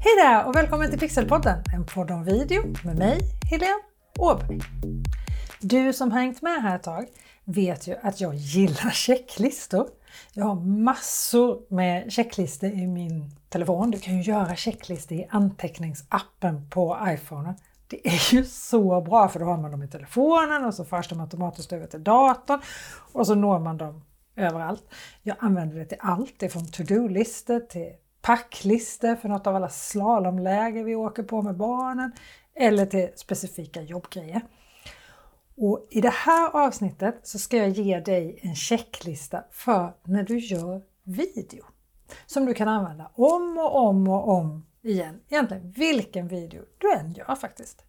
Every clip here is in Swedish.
Hej där och välkommen till Pixelpodden, en podd om video med mig, Helene Åberg. Du som hängt med här ett tag vet ju att jag gillar checklistor. Jag har massor med checklistor i min telefon. Du kan ju göra checklistor i anteckningsappen på iPhone. Det är ju så bra för då har man dem i telefonen och så förs de automatiskt över till datorn och så når man dem överallt. Jag använder det till allt, ifrån to-do-listor till packlistor för något av alla slalomläger vi åker på med barnen eller till specifika jobbgrejer. Och I det här avsnittet så ska jag ge dig en checklista för när du gör video som du kan använda om och om och om igen. Egentligen vilken video du än gör faktiskt.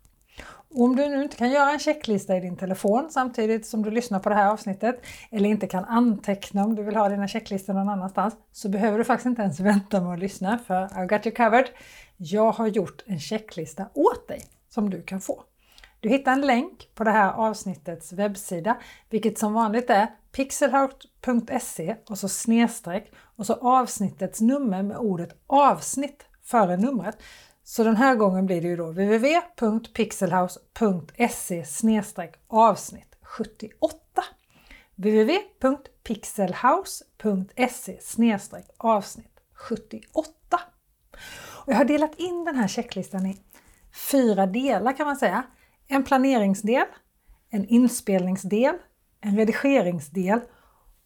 Om du nu inte kan göra en checklista i din telefon samtidigt som du lyssnar på det här avsnittet eller inte kan anteckna om du vill ha dina checklistor någon annanstans så behöver du faktiskt inte ens vänta med att lyssna för I've got you covered. Jag har gjort en checklista åt dig som du kan få. Du hittar en länk på det här avsnittets webbsida, vilket som vanligt är pixelhout.se och så snedstreck och så avsnittets nummer med ordet avsnitt före numret. Så den här gången blir det ju då www.pixelhouse.se avsnitt 78. www.pixelhouse.se avsnitt 78. Och jag har delat in den här checklistan i fyra delar kan man säga. En planeringsdel, en inspelningsdel, en redigeringsdel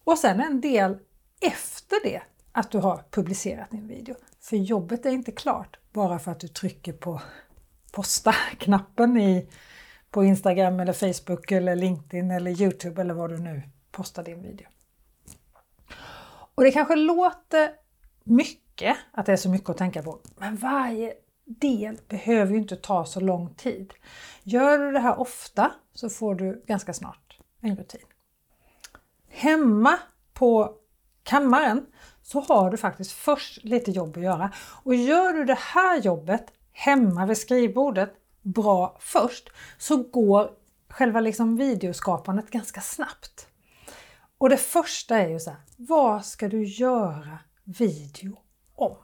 och sen en del efter det att du har publicerat din video. För jobbet är inte klart bara för att du trycker på posta-knappen i, på Instagram eller Facebook eller LinkedIn eller Youtube eller var du nu postar din video. Och det kanske låter mycket att det är så mycket att tänka på, men varje del behöver ju inte ta så lång tid. Gör du det här ofta så får du ganska snart en rutin. Hemma på kammaren så har du faktiskt först lite jobb att göra. Och gör du det här jobbet hemma vid skrivbordet bra först så går själva liksom videoskapandet ganska snabbt. Och det första är ju så här, vad ska du göra video om?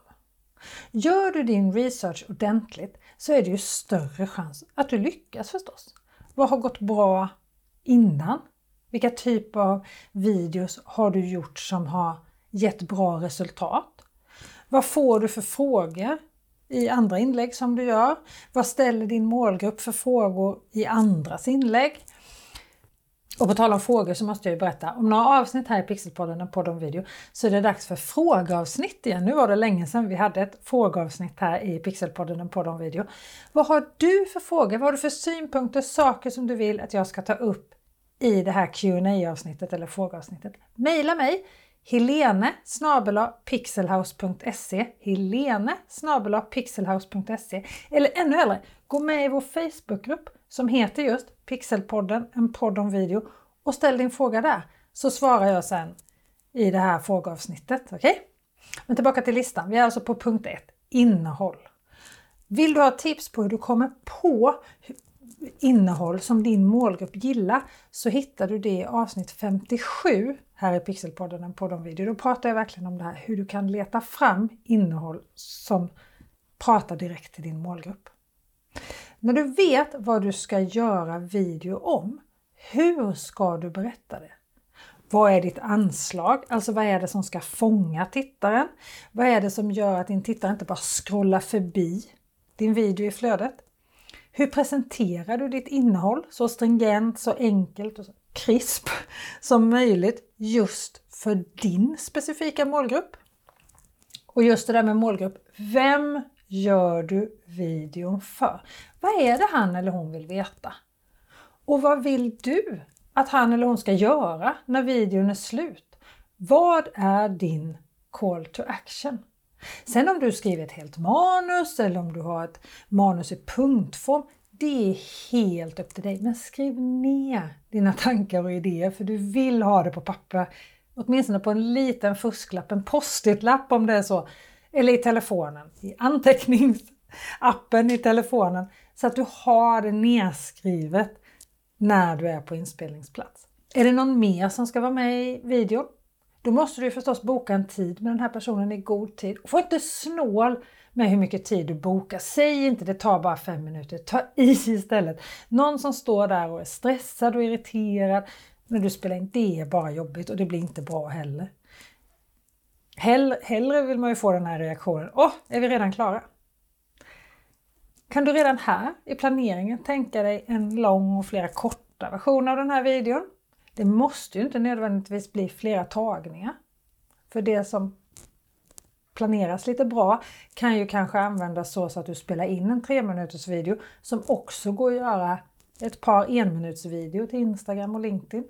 Gör du din research ordentligt så är det ju större chans att du lyckas förstås. Vad har gått bra innan? Vilka typer av videos har du gjort som har gett bra resultat? Vad får du för frågor i andra inlägg som du gör? Vad ställer din målgrupp för frågor i andras inlägg? Och på tal om frågor så måste jag ju berätta, om några avsnitt här i Pixelpodden, en podd om video, så är det dags för frågeavsnitt igen. Nu var det länge sedan vi hade ett frågeavsnitt här i Pixelpodden, en podd om video. Vad har du för frågor? Vad har du för synpunkter, saker som du vill att jag ska ta upp i det här qa avsnittet eller frågeavsnittet? Maila mig Helene pixelhouse.se Helene pixelhouse.se Eller ännu hellre, gå med i vår Facebookgrupp som heter just Pixelpodden, en podd om video och ställ din fråga där så svarar jag sen i det här frågeavsnittet. Okej? Okay? Men tillbaka till listan. Vi är alltså på punkt 1, innehåll. Vill du ha tips på hur du kommer på innehåll som din målgrupp gillar så hittar du det i avsnitt 57 här i Pixelpodden, en podd om video. Då pratar jag verkligen om det här hur du kan leta fram innehåll som pratar direkt till din målgrupp. När du vet vad du ska göra video om, hur ska du berätta det? Vad är ditt anslag? Alltså vad är det som ska fånga tittaren? Vad är det som gör att din tittare inte bara scrollar förbi din video i flödet? Hur presenterar du ditt innehåll så stringent, så enkelt och så krisp som möjligt just för din specifika målgrupp? Och just det där med målgrupp, vem gör du videon för? Vad är det han eller hon vill veta? Och vad vill du att han eller hon ska göra när videon är slut? Vad är din call to action? Sen om du skriver ett helt manus eller om du har ett manus i punktform, det är helt upp till dig. Men skriv ner dina tankar och idéer för du vill ha det på papper. Åtminstone på en liten fusklapp, en post-it-lapp om det är så. Eller i telefonen, i anteckningsappen i telefonen. Så att du har det nedskrivet när du är på inspelningsplats. Är det någon mer som ska vara med i videon? Då måste du förstås boka en tid med den här personen i god tid. Få inte snål med hur mycket tid du bokar. Säg inte det tar bara fem minuter, ta i istället. Någon som står där och är stressad och irriterad när du spelar in, det är bara jobbigt och det blir inte bra heller. Hell, hellre vill man ju få den här reaktionen, åh, oh, är vi redan klara? Kan du redan här i planeringen tänka dig en lång och flera korta versioner av den här videon? Det måste ju inte nödvändigtvis bli flera tagningar. För det som planeras lite bra kan ju kanske användas så, så att du spelar in en tre minuters video som också går att göra ett par enminutsvideo till Instagram och LinkedIn.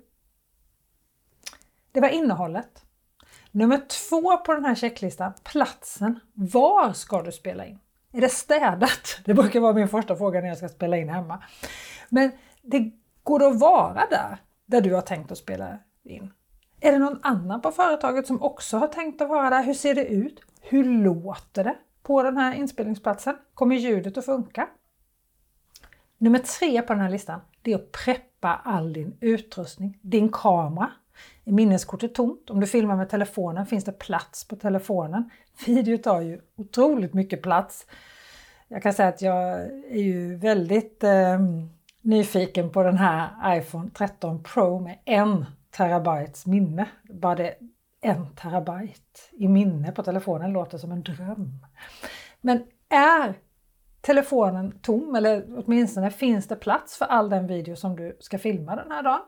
Det var innehållet. Nummer två på den här checklistan, platsen. Var ska du spela in? Är det städat? Det brukar vara min första fråga när jag ska spela in hemma. Men det går att vara där, där du har tänkt att spela in. Är det någon annan på företaget som också har tänkt att vara där? Hur ser det ut? Hur låter det på den här inspelningsplatsen? Kommer ljudet att funka? Nummer tre på den här listan, det är att preppa all din utrustning. Din kamera. Är minneskortet tomt? Om du filmar med telefonen, finns det plats på telefonen? Video tar ju otroligt mycket plats. Jag kan säga att jag är ju väldigt eh, nyfiken på den här iPhone 13 Pro med en terabytes minne. Bara det en terabyte i minne på telefonen låter som en dröm. Men är telefonen tom eller åtminstone finns det plats för all den video som du ska filma den här dagen?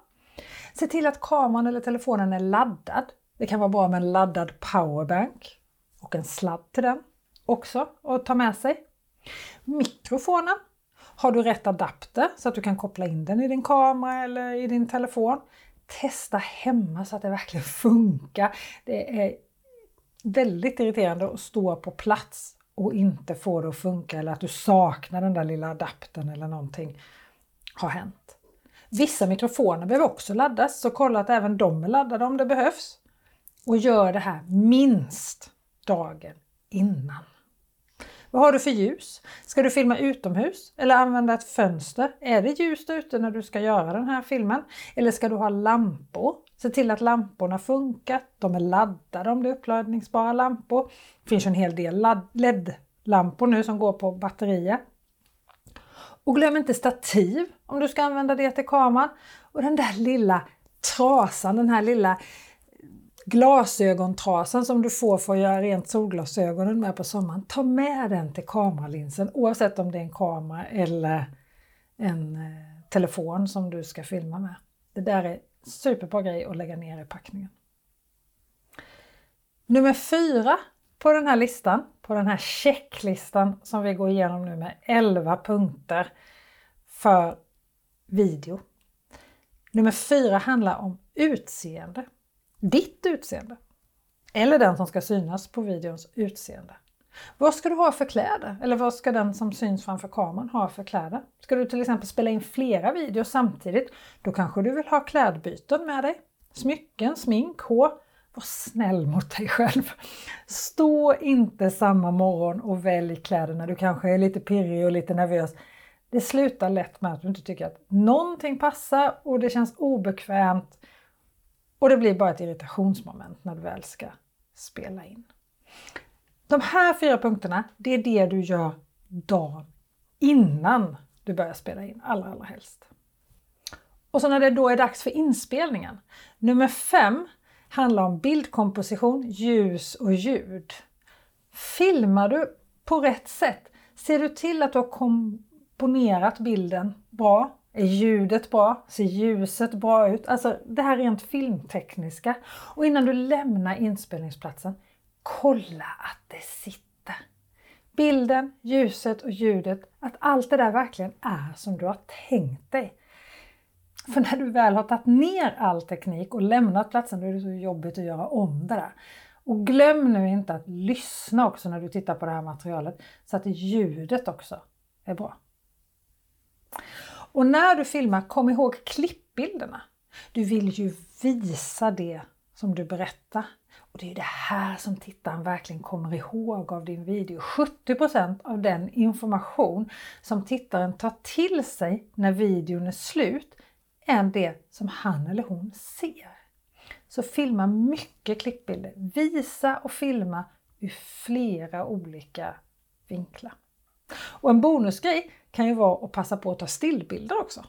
Se till att kameran eller telefonen är laddad. Det kan vara bra med en laddad powerbank och en sladd till den också att ta med sig. Mikrofonen. Har du rätt adapter så att du kan koppla in den i din kamera eller i din telefon? Testa hemma så att det verkligen funkar. Det är väldigt irriterande att stå på plats och inte få det att funka eller att du saknar den där lilla adaptern eller någonting har hänt. Vissa mikrofoner behöver också laddas så kolla att även de är laddade om det behövs. Och gör det här minst dagen innan. Vad har du för ljus? Ska du filma utomhus eller använda ett fönster? Är det ljust ute när du ska göra den här filmen? Eller ska du ha lampor? Se till att lamporna funkar, de är laddade om det är uppladdningsbara lampor. Det finns en hel del LED-lampor nu som går på batterier. Och glöm inte stativ om du ska använda det till kameran. Och den där lilla trasan, den här lilla glasögontrasan som du får för att göra rent solglasögonen med på sommaren. Ta med den till kameralinsen oavsett om det är en kamera eller en eh, telefon som du ska filma med. Det där är superbra grej att lägga ner i packningen. Nummer fyra på den här listan, på den här checklistan som vi går igenom nu med 11 punkter för video. Nummer fyra handlar om utseende ditt utseende. Eller den som ska synas på videons utseende. Vad ska du ha för kläder? Eller vad ska den som syns framför kameran ha för kläder? Ska du till exempel spela in flera videos samtidigt? Då kanske du vill ha klädbyten med dig. Smycken, smink, hår. Var snäll mot dig själv. Stå inte samma morgon och välj kläder när du kanske är lite pirrig och lite nervös. Det slutar lätt med att du inte tycker att någonting passar och det känns obekvämt och det blir bara ett irritationsmoment när du väl ska spela in. De här fyra punkterna, det är det du gör dagen innan du börjar spela in, allra, allra helst. Och så när det då är dags för inspelningen. Nummer fem handlar om bildkomposition, ljus och ljud. Filmar du på rätt sätt? Ser du till att du har komponerat bilden bra? Är ljudet bra? Ser ljuset bra ut? Alltså det här rent filmtekniska. Och innan du lämnar inspelningsplatsen, kolla att det sitter. Bilden, ljuset och ljudet, att allt det där verkligen är som du har tänkt dig. För när du väl har tagit ner all teknik och lämnat platsen, då är det så jobbigt att göra om det där. Och glöm nu inte att lyssna också när du tittar på det här materialet, så att ljudet också är bra. Och när du filmar, kom ihåg klippbilderna. Du vill ju visa det som du berättar. Och det är det här som tittaren verkligen kommer ihåg av din video. 70% av den information som tittaren tar till sig när videon är slut är det som han eller hon ser. Så filma mycket klippbilder. Visa och filma ur flera olika vinklar. Och en bonusgrej kan ju vara att passa på att ta stillbilder också.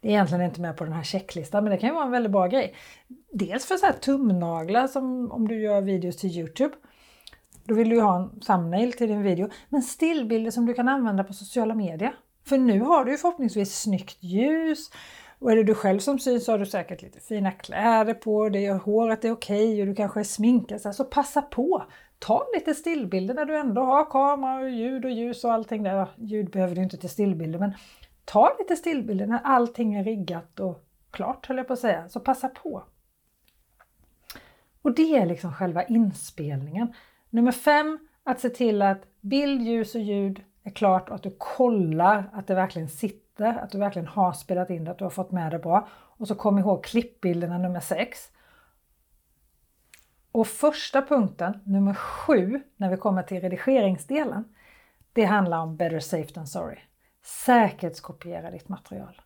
Det är egentligen inte med på den här checklistan men det kan ju vara en väldigt bra grej. Dels för så här tumnaglar som om du gör videos till Youtube. Då vill du ju ha en thumbnail till din video. Men stillbilder som du kan använda på sociala medier. För nu har du ju förhoppningsvis snyggt ljus. Och är det du själv som syns så har du säkert lite fina kläder på dig och håret är okej okay, och du kanske är sminkad. Så, så passa på! Ta lite stillbilder när du ändå har kamera och ljud och ljus och allting där. Ljud behöver du inte till stillbilder men ta lite stillbilder när allting är riggat och klart höll jag på att säga. Så passa på! Och det är liksom själva inspelningen. Nummer fem, att se till att bild, ljus och ljud är klart och att du kollar att det verkligen sitter, att du verkligen har spelat in det, att du har fått med det bra. Och så kom ihåg klippbilderna nummer 6. Och första punkten, nummer 7, när vi kommer till redigeringsdelen, det handlar om better safe than sorry. Säkerhetskopiera ditt material.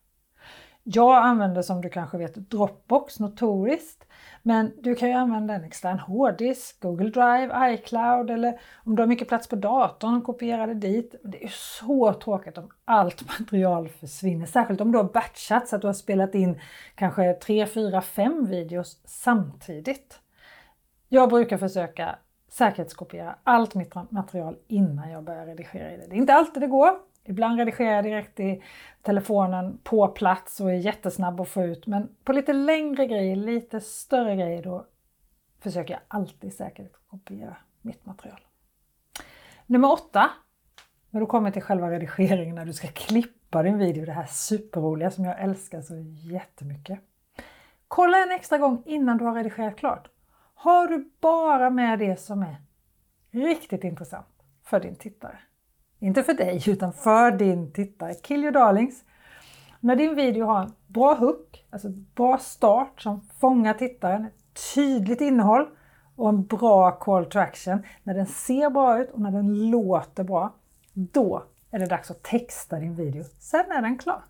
Jag använder som du kanske vet Dropbox notoriskt. Men du kan ju använda en extern hårddisk, Google Drive, iCloud eller om du har mycket plats på datorn, kopiera det dit. Det är så tråkigt om allt material försvinner, särskilt om du har batchat så att du har spelat in kanske 3, 4, 5 videos samtidigt. Jag brukar försöka säkerhetskopiera allt mitt material innan jag börjar redigera i det. Det är inte alltid det går, Ibland redigerar jag direkt i telefonen på plats och är jättesnabb att få ut. Men på lite längre grejer, lite större grejer, då försöker jag alltid säkerhetskopiera mitt material. Nummer åtta, när du kommer till själva redigeringen, när du ska klippa din video, det här superroliga som jag älskar så jättemycket. Kolla en extra gång innan du har redigerat klart. Har du bara med det som är riktigt intressant för din tittare? Inte för dig, utan för din tittare. Kill your darlings. När din video har en bra hook, alltså bra start som fångar tittaren, ett tydligt innehåll och en bra call to action. När den ser bra ut och när den låter bra, då är det dags att texta din video. Sen är den klar.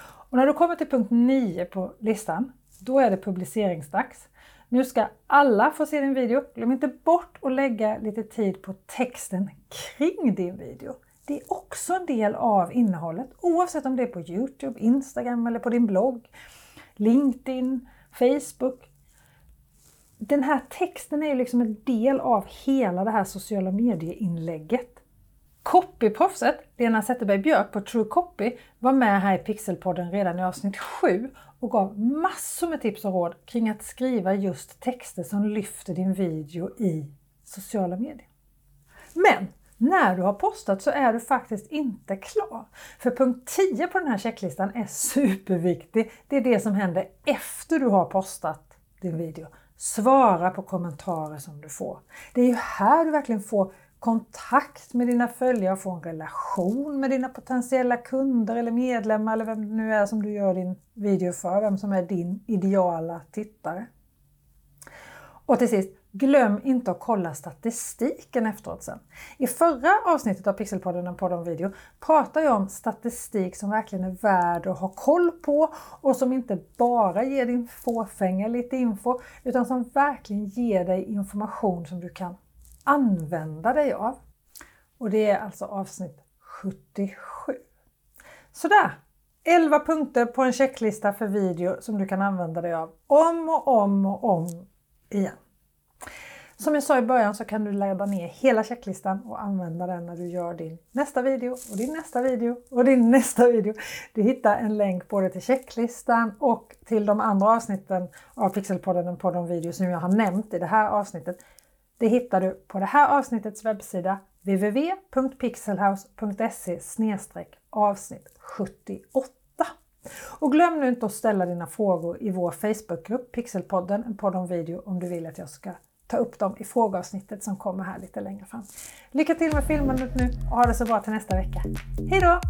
Och när du kommer till punkt 9 på listan, då är det publiceringsdags. Nu ska alla få se din video. Glöm inte bort att lägga lite tid på texten kring din video. Det är också en del av innehållet oavsett om det är på Youtube, Instagram eller på din blogg, LinkedIn, Facebook. Den här texten är ju liksom en del av hela det här sociala medieinlägget. Copyproffset Lena Zetterberg Björk på True Copy var med här i Pixelpodden redan i avsnitt 7 och gav massor med tips och råd kring att skriva just texter som lyfter din video i sociala medier. Men när du har postat så är du faktiskt inte klar. För punkt 10 på den här checklistan är superviktig. Det är det som händer efter du har postat din video. Svara på kommentarer som du får. Det är ju här du verkligen får kontakt med dina följare, få en relation med dina potentiella kunder eller medlemmar eller vem det nu är som du gör din video för, vem som är din ideala tittare. Och till sist, glöm inte att kolla statistiken efteråt sen. I förra avsnittet av Pixelpodden, en podd om video, pratade jag om statistik som verkligen är värd att ha koll på och som inte bara ger din fåfänga lite info, utan som verkligen ger dig information som du kan använda dig av. Och det är alltså avsnitt 77. Sådär! 11 punkter på en checklista för video som du kan använda dig av om och om och om igen. Som jag sa i början så kan du ladda ner hela checklistan och använda den när du gör din nästa video och din nästa video och din nästa video. Du hittar en länk både till checklistan och till de andra avsnitten av Pixelpodden, en podd om video som jag har nämnt i det här avsnittet det hittar du på det här avsnittets webbsida www.pixelhouse.se avsnitt 78. Och glöm nu inte att ställa dina frågor i vår Facebookgrupp Pixelpodden, en podd om video, om du vill att jag ska ta upp dem i frågeavsnittet som kommer här lite längre fram. Lycka till med filmandet nu och ha det så bra till nästa vecka. Hejdå!